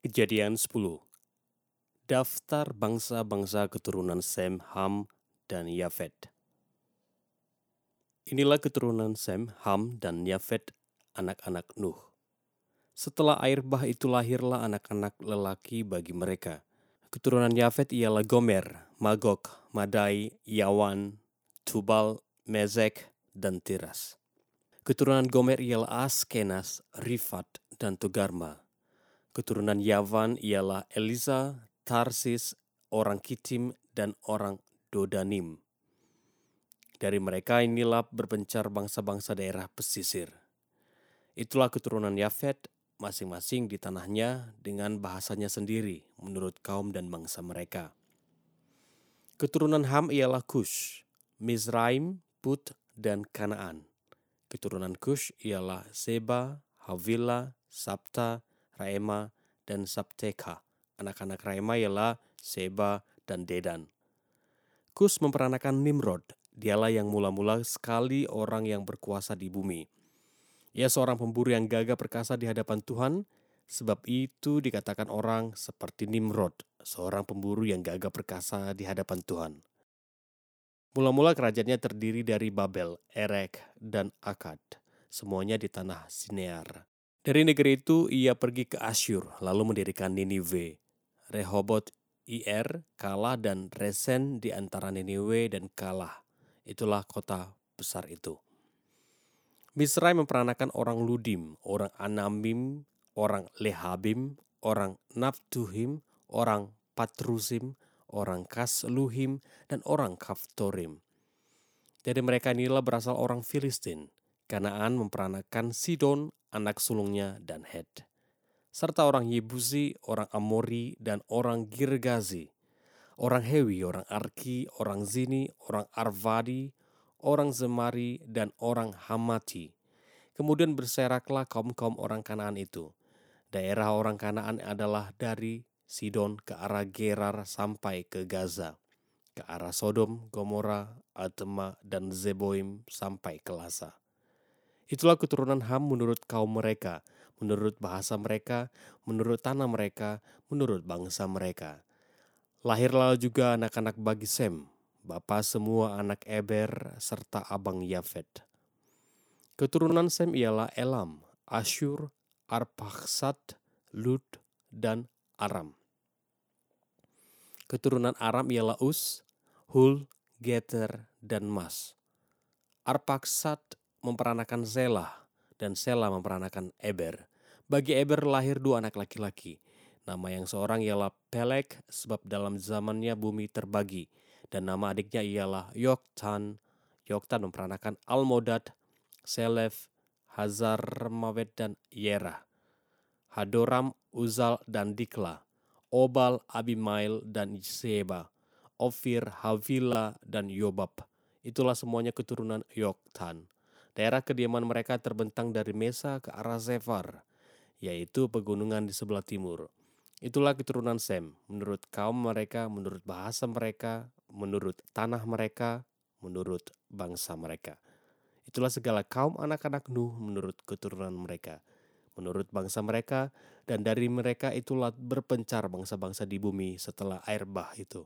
Kejadian 10 Daftar bangsa-bangsa keturunan Sem, Ham, dan Yafet. Inilah keturunan Sem, Ham, dan Yafet, anak-anak Nuh. Setelah air bah itu lahirlah anak-anak lelaki bagi mereka. Keturunan Yafet ialah Gomer, Magog, Madai, Yawan, Tubal, Mezek, dan Tiras. Keturunan Gomer ialah Askenas, Rifat, dan Togarma. Keturunan Yavan ialah Elisa, Tarsis, orang Kitim, dan orang Dodanim. Dari mereka inilah berpencar bangsa-bangsa daerah pesisir. Itulah keturunan Yafet, masing-masing di tanahnya dengan bahasanya sendiri menurut kaum dan bangsa mereka. Keturunan Ham ialah Kush, Mizraim, Put, dan Kanaan. Keturunan Kush ialah Seba, Havila, Sabta, Raema, dan Sabteka. Anak-anak Raema ialah Seba dan Dedan. Kus memperanakan Nimrod. Dialah yang mula-mula sekali orang yang berkuasa di bumi. Ia seorang pemburu yang gagah perkasa di hadapan Tuhan, sebab itu dikatakan orang seperti Nimrod, seorang pemburu yang gagah perkasa di hadapan Tuhan. Mula-mula kerajaannya terdiri dari Babel, Erek, dan Akad, semuanya di tanah Sinear. Dari negeri itu ia pergi ke Asyur, lalu mendirikan Niniwe. Rehobot Ir, Kalah, dan Resen di antara Niniwe dan Kalah. Itulah kota besar itu. Misrai memperanakan orang Ludim, orang Anamim, orang Lehabim, orang Naftuhim, orang Patrusim, orang Kasluhim, dan orang Kaftorim. Dari mereka inilah berasal orang Filistin. Kanaan memperanakan Sidon, anak sulungnya, dan Het. Serta orang Yebusi, orang Amori, dan orang Girgazi. Orang Hewi, orang Arki, orang Zini, orang Arvadi, orang Zemari, dan orang Hamati. Kemudian berseraklah kaum-kaum orang Kanaan itu. Daerah orang Kanaan adalah dari Sidon ke arah Gerar sampai ke Gaza, ke arah Sodom, Gomora, Adma, dan Zeboim sampai ke Lasa. Itulah keturunan Ham menurut kaum mereka, menurut bahasa mereka, menurut tanah mereka, menurut bangsa mereka. Lahirlah juga anak-anak bagi Sem, bapa semua anak Eber, serta abang Yafet. Keturunan Sem ialah Elam, Asyur, Arpaksat, Lud, dan Aram. Keturunan Aram ialah Us, Hul, Geter, dan Mas. Arpaksat memperanakan Zela dan Sela memperanakan Eber. Bagi Eber lahir dua anak laki-laki. Nama yang seorang ialah Pelek sebab dalam zamannya bumi terbagi. Dan nama adiknya ialah Yoktan. Yoktan memperanakan Almodad, Selef, Hazar Mawet dan Yerah. Hadoram, Uzal, dan Dikla. Obal, Abimail, dan Seba. Ofir, Havila, dan Yobab. Itulah semuanya keturunan Yoktan. Daerah kediaman mereka terbentang dari Mesa ke arah Zefar, yaitu pegunungan di sebelah timur. Itulah keturunan Sem, menurut kaum mereka, menurut bahasa mereka, menurut tanah mereka, menurut bangsa mereka. Itulah segala kaum anak-anak Nuh menurut keturunan mereka, menurut bangsa mereka, dan dari mereka itulah berpencar bangsa-bangsa di bumi setelah air bah itu.